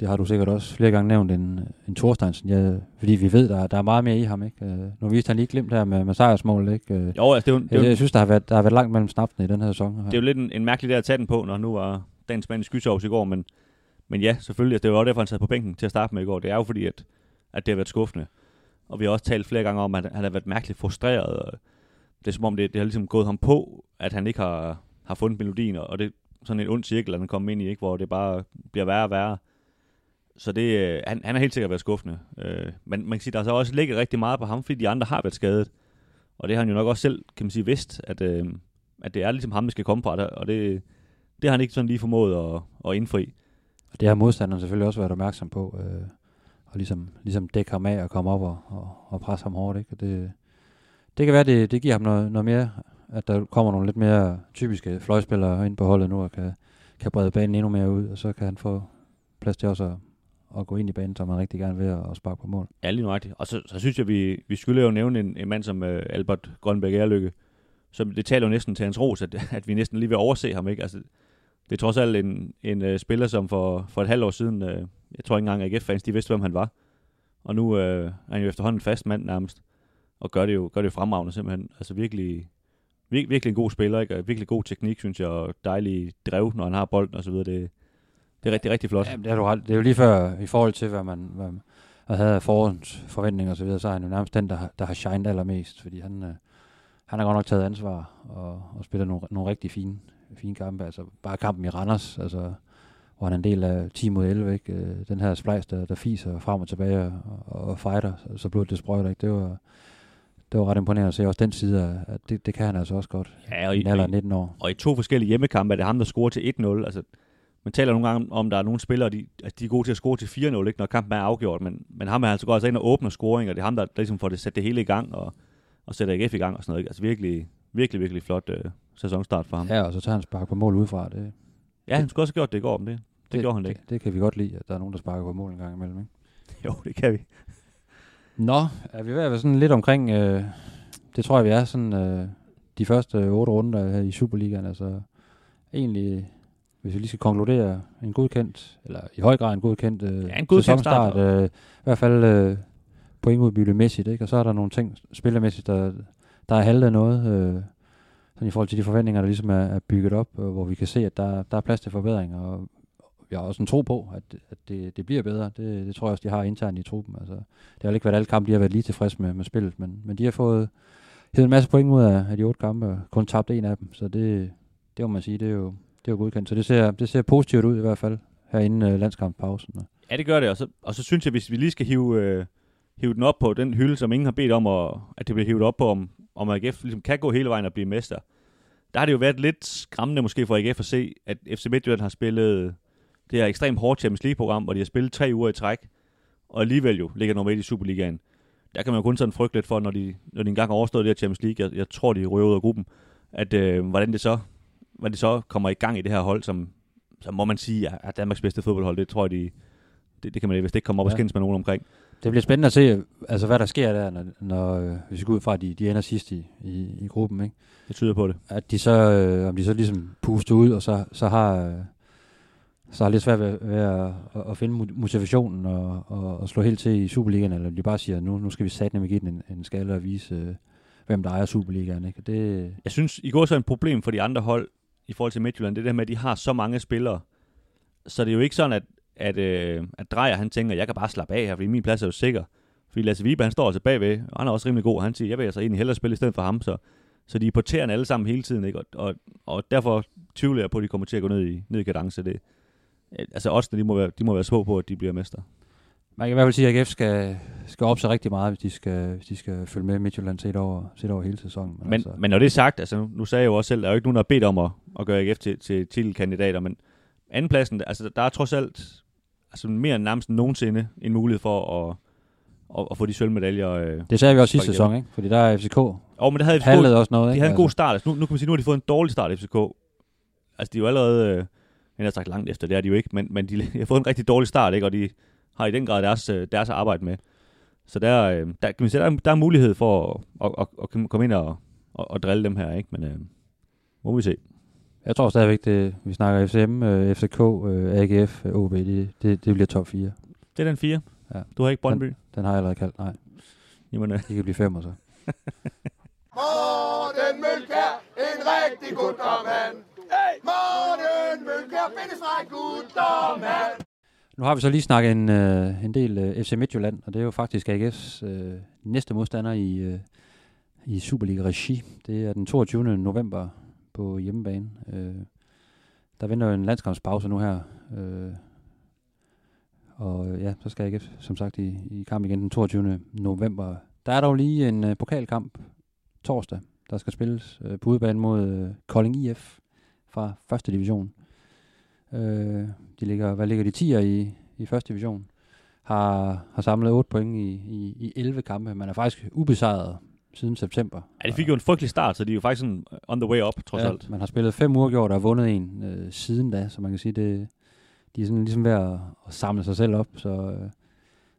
det har du sikkert også flere gange nævnt, en, en Thorsteinsen, jeg, fordi vi ved, der, der er meget mere i ham, ikke? Øh, Nu viste han lige glimt her med, med sejrsmålet, ikke? Øh, Jo, altså, det er jo, det er jeg synes, der har, været, der har været langt mellem snapsene i den her sæson. Her. det er jo lidt en, en mærkelig der at tage den på, når nu var dagens mand i skysovs i går, men, men ja, selvfølgelig, altså, det var også derfor, han sad på bænken til at starte med i går. Det er jo fordi, at, at det har været skuffende. Og vi har også talt flere gange om, at han har været mærkeligt frustreret. Og det er som om, det, det har ligesom gået ham på, at han ikke har, har fundet melodien, og det er sådan en ond cirkel, han kommer ind i, ikke, hvor det bare bliver værre og værre. Så det, øh, han, han har helt sikkert været skuffende. Øh, men man kan sige, der har så også ligget rigtig meget på ham, fordi de andre har været skadet. Og det har han jo nok også selv, kan man sige, vidst, at, øh, at det er ligesom ham, der skal komme fra, og det, det har han ikke sådan lige formået at, at indfri. Og det har modstanderen selvfølgelig også været opmærksom på. Øh, og ligesom, ligesom dække ham af og komme op og, og, og presse ham hårdt. Ikke? Og det, det kan være, det, det giver ham noget, noget mere, at der kommer nogle lidt mere typiske fløjspillere ind på holdet nu, og kan, kan brede banen endnu mere ud, og så kan han få plads til også at, at gå ind i banen, som man rigtig gerne vil, og, sparke på mål. Ja, lige nøjagtigt. Og så, så synes jeg, vi, vi skylder jo nævne en, en mand som uh, Albert Grønberg Erlykke, som det taler jo næsten til hans ros, at, [LAUGHS] at vi næsten lige vil overse ham. Ikke? Altså, det er trods alt en, en uh, spiller, som for, for et halvt år siden, uh, jeg tror ikke engang AGF-fans, de vidste, hvem han var. Og nu uh, er han jo efterhånden fast mand nærmest, og gør det jo, gør det jo fremragende simpelthen. Altså virkelig, vir, virkelig en god spiller, ikke? og virkelig god teknik, synes jeg, og dejlig drev, når han har bolden og så videre. Det, det er rigtig, rigtig flot. Jamen, det, er du ret. det er jo lige før, i forhold til, hvad man, hvad man havde forhånds forventninger og så videre, så er han jo nærmest den, der, har- der har shined allermest, fordi han, øh, han har godt nok taget ansvar og, og spiller nogle, nogle rigtig fine, fine kampe. Altså bare kampen i Randers, altså, hvor han er en del af 10 mod 11, ikke? Øh, den her splice, der, der fiser frem og tilbage og, og fighter, så, så blodet det sprøjter, ikke? Det var, det var ret imponerende at se også den side af, at det, det kan han altså også godt. Ja, og I alder af 19 år. Og i to forskellige hjemmekampe er det ham, der scorer til 1-0. Altså, man taler nogle gange om, der er nogle spillere, de, at de er gode til at score til 4-0, ikke, når kampen er afgjort. Men, men ham er altså går altså ind og åbner scoring, og det er ham, der, der ligesom får det, sat det hele i gang, og, og sætter AGF i gang og sådan noget. Ikke? Altså virkelig, virkelig, virkelig flot øh, sæsonstart for ham. Ja. Og så tager han spark på mål udefra. Det, ja, han skulle også have gjort det i går, men det, det, det gjorde han ikke. det, det kan vi godt lide, at der er nogen, der sparker på mål en gang imellem. Ikke? [LAUGHS] Jo, det kan vi. Nå, er vi ved at være sådan lidt omkring, øh, det tror jeg, vi er sådan øh, de første otte runder her i Superligaen. Altså egentlig hvis vi lige skal konkludere, en godkendt, eller i høj grad en godkendt øh, Ja, en godkendt sæsonstart, start. øh, i hvert fald øh, pointudbyttemæssigt, ikke? og så er der nogle ting spillermæssigt, der, der er haltet noget, øh, sådan i forhold til de forventninger, der ligesom er, er bygget op, og hvor vi kan se, at der, der er plads til forbedring, og vi har også en tro på, at, at det, det bliver bedre. Det, det tror jeg også, de har internt i truppen. Altså, det har ikke været alle kampe, de har været lige tilfredse med, med spillet, men, men de har fået hævet en masse point ud af, af de otte kampe, og kun tabt en af dem, så det, det må man sige, det er jo, det er jo godkendt. Så det ser, det ser positivt ud i hvert fald, herinde øh, uh, landskampspausen. Ja, det gør det, og så, og så synes jeg, hvis vi lige skal hive, øh, hive den op på den hylde, som ingen har bedt om, at, at det bliver hivet op på, om, om AGF ligesom kan gå hele vejen og blive mester. Der har det jo været lidt skræmmende måske for AGF at se, at FC Midtjylland har spillet det her ekstremt hårdt Champions League-program, hvor de har spillet tre uger i træk, og alligevel jo ligger nummer et i Superligaen. Der kan man jo kun sådan frygte lidt for, når de, når de engang har overstået det her Champions League, jeg, jeg tror, de ryger ud af gruppen, at øh, hvordan det så hvordan det så kommer i gang i det her hold, som, som må man sige er, er Danmarks bedste fodboldhold. Det tror jeg, de, det, det kan man vist ikke komme op ja. og skændes med nogen omkring. Det bliver spændende at se, altså, hvad der sker der, når, når øh, hvis vi går ud fra, at de, de ender sidst i, i, i gruppen. Ikke? Det tyder på det. At de så, øh, om de så ligesom puster ud, og så, så har... Så har lidt svært ved, ved at, at, at finde motivationen og, og, og slå helt til i Superligaen, eller de bare siger, nu, nu skal vi satme give den en, en skalle og vise, øh, hvem der ejer Superligaen. Ikke? Det, Jeg synes, i går så er et problem for de andre hold i forhold til Midtjylland, det der med, at de har så mange spillere. Så det er jo ikke sådan, at, at, øh, at Drejer han tænker, jeg kan bare slappe af her, fordi min plads er jo sikker. Fordi Lasse Vibe, han står altså bagved, og han er også rimelig god, og han siger, jeg vil altså egentlig hellere spille i stedet for ham, så, så de er porterende alle sammen hele tiden, ikke? Og, og, og derfor tvivler jeg på, at de kommer til at gå ned i, ned i kadence. Det, altså også, de må, være, de må være små på, at de bliver mester. man kan i hvert fald sige, at AGF skal, skal op sig rigtig meget, hvis de skal, hvis de skal følge med Midtjylland set over, set over hele sæsonen. Men, altså. men når det er sagt, altså nu, nu sagde jeg jo også selv, der er jo ikke nogen, der har bedt om at, at gøre AGF til, til titelkandidater, men andenpladsen, altså der er trods alt altså mere end nærmest nogensinde en mulighed for at, at, at få de sølvmedaljer. Øh. det sagde vi også sidste sæson, ikke? Fordi der er FCK Og men det havde FCK, også noget. de ikke? havde en god Altså, start. Altså, nu, nu kan man sige, nu har de fået en dårlig start, FCK. Altså de er jo allerede, øh, jeg har sagt langt efter, det er de jo ikke, men, men de, de har fået en rigtig dårlig start, ikke? og de har i den grad deres, øh, deres arbejde med. Så der, øh, der, kan man sige, der, er, der er mulighed for at, at, at, at komme ind og, og, og drille dem her, ikke? men øh, må vi se. Jeg tror stadigvæk, det, vi snakker FCM, øh, FCK, øh, AGF, OB, det, det, det bliver top 4. Det er den fire. Ja. Du har ikke Brøndby. Den har jeg allerede kaldt. Nej, Jamen, øh, de kan blive fem og så. [LAUGHS] Morten Mølkær, en rigtig god mand. Morten Mølkær, bindestreg mand. Nu har vi så lige snakket en, øh, en del øh, FC Midtjylland, og det er jo faktisk AGF's øh, næste modstander i, øh, i Superliga-regi. Det er den 22. november på hjemmebane. Øh, der venter jo en landskampspause nu her. Øh, og ja, så skal AGF som sagt i, i kamp igen den 22. november. Der er dog lige en øh, pokalkamp torsdag, der skal spilles øh, på udebane mod øh, Kolding IF fra første division. Øh, de ligger, hvad ligger de 10'er i, i første division? Har, har samlet 8 point i, i, i 11 kampe. Man er faktisk ubesejret siden september. ja, de fik jo en frygtelig start, så de er jo faktisk sådan on the way up, trods ja, alt. Man har spillet fem uafgjort og har vundet en øh, siden da, så man kan sige, det, de er sådan ligesom ved at, at samle sig selv op. Så, øh,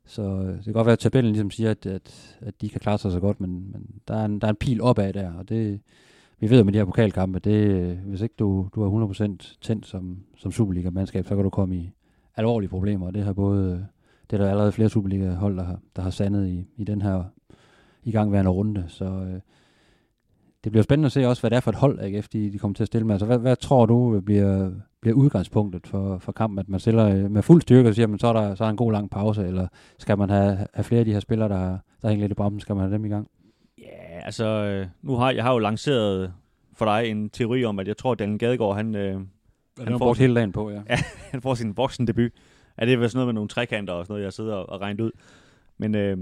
så øh, det kan godt være, at tabellen ligesom siger, at, at, at de kan klare sig så godt, men, men der, er en, der er en pil opad der, og det, vi ved jo med de her pokalkampe, det, hvis ikke du, du er 100% tændt som, som Superliga-mandskab, så kan du komme i alvorlige problemer, og det har både, det er der allerede flere Superliga-hold, der har, der har sandet i, i den her igangværende runde, så øh, det bliver spændende at se også, hvad det er for et hold, AGF de, de kommer til at stille med. Altså, hvad, hvad tror du øh, bliver, bliver udgangspunktet for, for kampen? At man stiller øh, med fuld styrke og siger, men så er, der, så er der en god lang pause, eller skal man have, have flere af de her spillere, der, der hænger lidt i bremsen, skal man have dem i gang? Ja, altså, øh, nu har jeg har jo lanceret for dig en teori om, at jeg tror, at Daniel Gadegaard, han, øh, Han har får brugt sin- hele dagen på, ja. [LAUGHS] Ja. han får sin voksendebut. Ja, det er vel sådan noget med nogle trekanter og sådan noget, jeg sidder og, og regnet ud. Men, øh,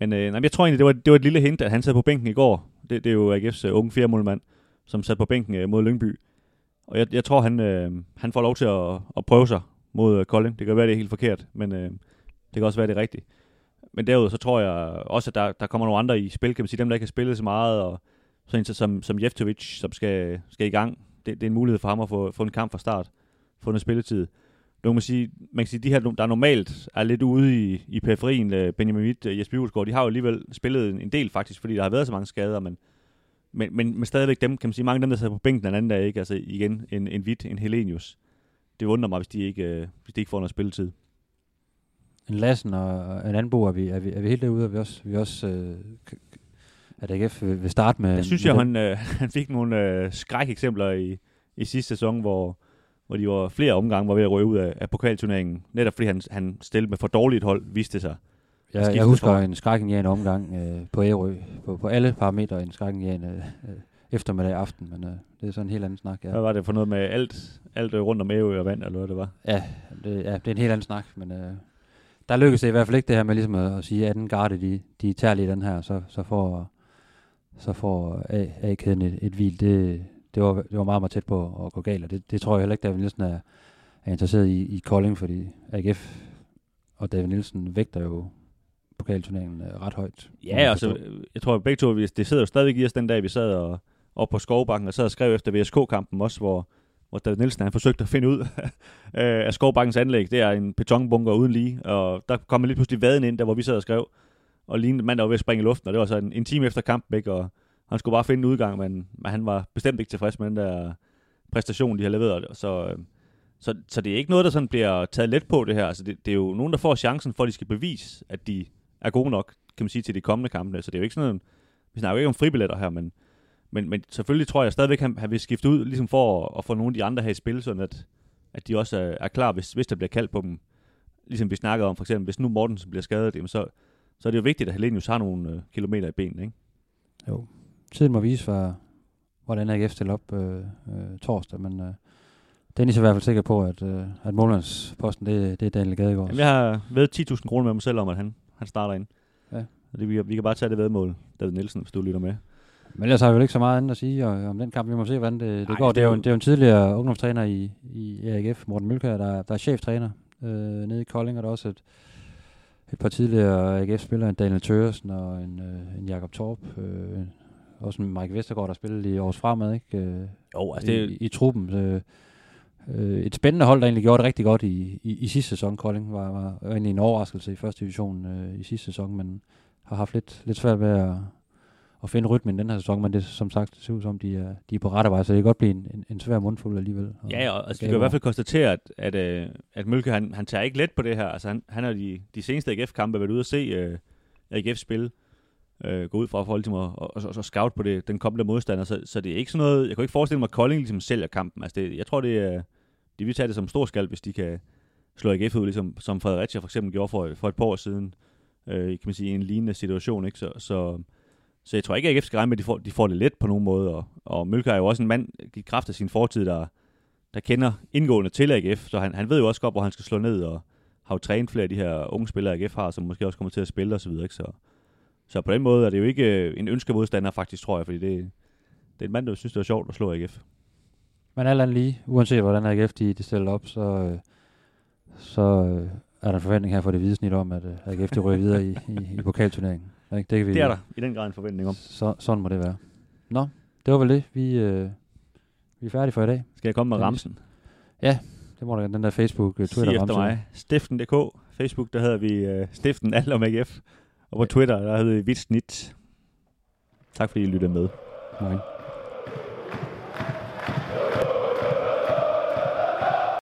men øh, nej, jeg tror egentlig, det var, det var et lille hint, at han sad på bænken i går. Det, det er jo AGF's uh, unge fjerdemålmand, som sad på bænken uh, mod Lyngby. Og jeg, jeg tror, han, øh, han får lov til at, at prøve sig mod uh, Kolding. Det kan være, det er helt forkert, men øh, det kan også være, det er rigtigt. Men derudover så tror jeg også, at der, der kommer nogle andre i spil, kan man sige, dem der ikke har spillet så meget, og sådan en som, som Jeftovic, som skal, skal i gang. Det, det er en mulighed for ham at få, få en kamp fra start, få noget spilletid. Nu kan man sige, man kan sige, de her, der normalt er lidt ude i, i periferien, øh, Benjamin Witt, øh, Jesper Hjulsgaard, de har jo alligevel spillet en, en del faktisk, fordi der har været så mange skader, men, men, men, men stadigvæk dem, kan man sige, mange af dem, der sidder på bænken den anden dag, ikke? Altså igen, en, en Witt, en Helenius. det undrer mig, hvis de ikke, øh, hvis de ikke får noget spilletid. En Lassen og en anden bo, er vi, er vi, er vi helt derude, og vi også, vi også øh, at AGF vil, vil starte med... Jeg synes med den- han, øh, [LAUGHS] han fik nogle øh, skrækeksempler i, i sidste sæson, hvor, hvor de var flere omgange var ved at røge ud af, af pokalturneringen. Netop fordi han, han stillede med for dårligt hold, viste sig. Jeg, skiftet jeg husker for- en skrækkenjagende omgang øh, på Ærø, på, på alle parametre en skrækkenjagende øh, eftermiddag aften, men øh, det er sådan en helt anden snak. Ja. Ja, Hvad var det for noget med alt, alt øh, rundt om Ærø og vand, eller hvad det var? ja, det, ja, det er en helt anden snak, men øh, der lykkedes det i hvert fald ikke det her med ligesom at, at sige, at den garde, de, de tager lige den her, så, så får, så får A- A-kæden et, et hvil. Det, det, var, det var meget, meget tæt på at gå galt, og det, det tror jeg heller ikke, David Nielsen er, er interesseret i, i Kolding, fordi AGF og David Nielsen vægter jo pokalturneringen øh, ret højt. Ja, altså, jeg tror begge to, vi- det sidder jo stadigvæk i os den dag, vi sad og, op på Skovbakken og sad og skrev efter VSK-kampen også, hvor, hvor David Nielsen han forsøgte at finde ud [LAUGHS] af Skovbankens anlæg. Det er en betonbunker uden lige, og der kom lige pludselig vaden ind, der hvor vi sad og skrev, og lignede en mand, der var ved at springe i luften, og det var så en, en time efter kampen, ikke? og han skulle bare finde en udgang, men, men han var bestemt ikke tilfreds med den der præstation, de har leveret. Så, øh, så, så det er ikke noget, der sådan bliver taget let på det her. Altså, det, det er jo nogen, der får chancen for, at de skal bevise, at de er gode nok, kan man sige, til de kommende kampe. Så det er jo ikke sådan, vi snakker jo ikke om fribilletter her, men, men, men selvfølgelig tror jeg stadigvæk, han, han vil skifte ud, ligesom for at, at få nogle af de andre her i spil, sådan at, at de også er, er klar, hvis, hvis der bliver kaldt på dem. Ligesom vi snakkede om, for eksempel, hvis nu Mortensen bliver skadet, jamen så, så er det jo vigtigt, at Helenius har nogle øh, kilometer i benene, ikke? Jo, tiden må vise, hvad, hvordan AGF stiller op øh, øh, torsdag, men øh, Dennis er i hvert fald sikker på, at, øh, at målmandsposten, det, det er Daniel Gadegaard. Jamen, jeg har ved 10.000 kroner med mig selv om, at han, han starter ind. Ja. Og det, vi, vi kan bare tage det vedmål, David Nielsen, hvis du lytter med. Men ellers har vi jo ikke så meget andet at sige og, om den kamp. Vi må se, hvordan det, det Ej, går. det er jo, en- det er jo en tidligere ungdomstræner i, i AGF, Morten Mølkær, der, der er cheftræner øh, nede i Kolding, og der er også et, et par tidligere AGF-spillere, en Daniel Tøresen og en, øh, en Jakob Torp. Øh, også en Mike Vestergaard, der spillede i års fremad, ikke? Øh, Jo, altså i, det, i, i truppen. Øh, øh, et spændende hold, der egentlig gjorde det rigtig godt i, i, i sidste sæson. Kolding var, var, var egentlig en overraskelse i første division øh, i sidste sæson, men har haft lidt, lidt svært ved at, at finde rytmen i den her sæson, men det som sagt det ser ud som, de er, de er på rette vej, så det kan godt blive en, en, en svær mundfuld alligevel. Og- Ja, og altså, vi kan i hvert fald konstatere, at, at, øh, at Mølke, han, han tager ikke let på det her. Altså, han, han har de, de seneste AGF-kampe været ude at se øh, AGF spille. Øh, gå ud fra for ligesom at, og, og, og scout på det, den kommende modstander. Så, så det er ikke sådan noget... Jeg kan ikke forestille mig, at Kolding ligesom sælger kampen. Altså, det, jeg tror, det er... De vil tage det som stor skald, hvis de kan slå AGF ud, ligesom som Fredericia for eksempel gjorde for, for et par år siden. Øh, kan man sige, i en lignende situation. Ikke? Så, så, så jeg tror ikke, at AGF skal regne med, at de får, de får det let på nogen måde. Og, og Mølke er jo også en mand, i kraft af sin fortid, der, der kender indgående til AGF, så han, han ved jo også godt, hvor han skal slå ned, og har jo trænet flere af de her unge spillere, AGF har, som måske også kommer til at spille osv. Ikke? Så, så på den måde er det jo ikke øh, en ønskemodstander faktisk, tror jeg, fordi det, det er en mand, der synes, det er sjovt at slå AGF. Men alt andet lige, uanset hvordan AGF de, de stiller op, så, øh, så øh, er der en forventning her for det hvide snit om, at AGF de ryger videre i, i, i pokalturneringen. Ikke? Det, kan vi, Det er der i den grad en forventning om. Så, sådan må det være. Nå, det var vel det. Vi, øh, vi er færdige for i dag. Skal jeg komme med Ja, ramsen? Det må der den der Facebook, øh, Sig Twitter efter mig. Stiften.dk. Facebook, der hedder vi øh, Stiften Alt om AGF. Og på Twitter, der hedder vi Vitsnit. Tak fordi I lyttede med. Okay.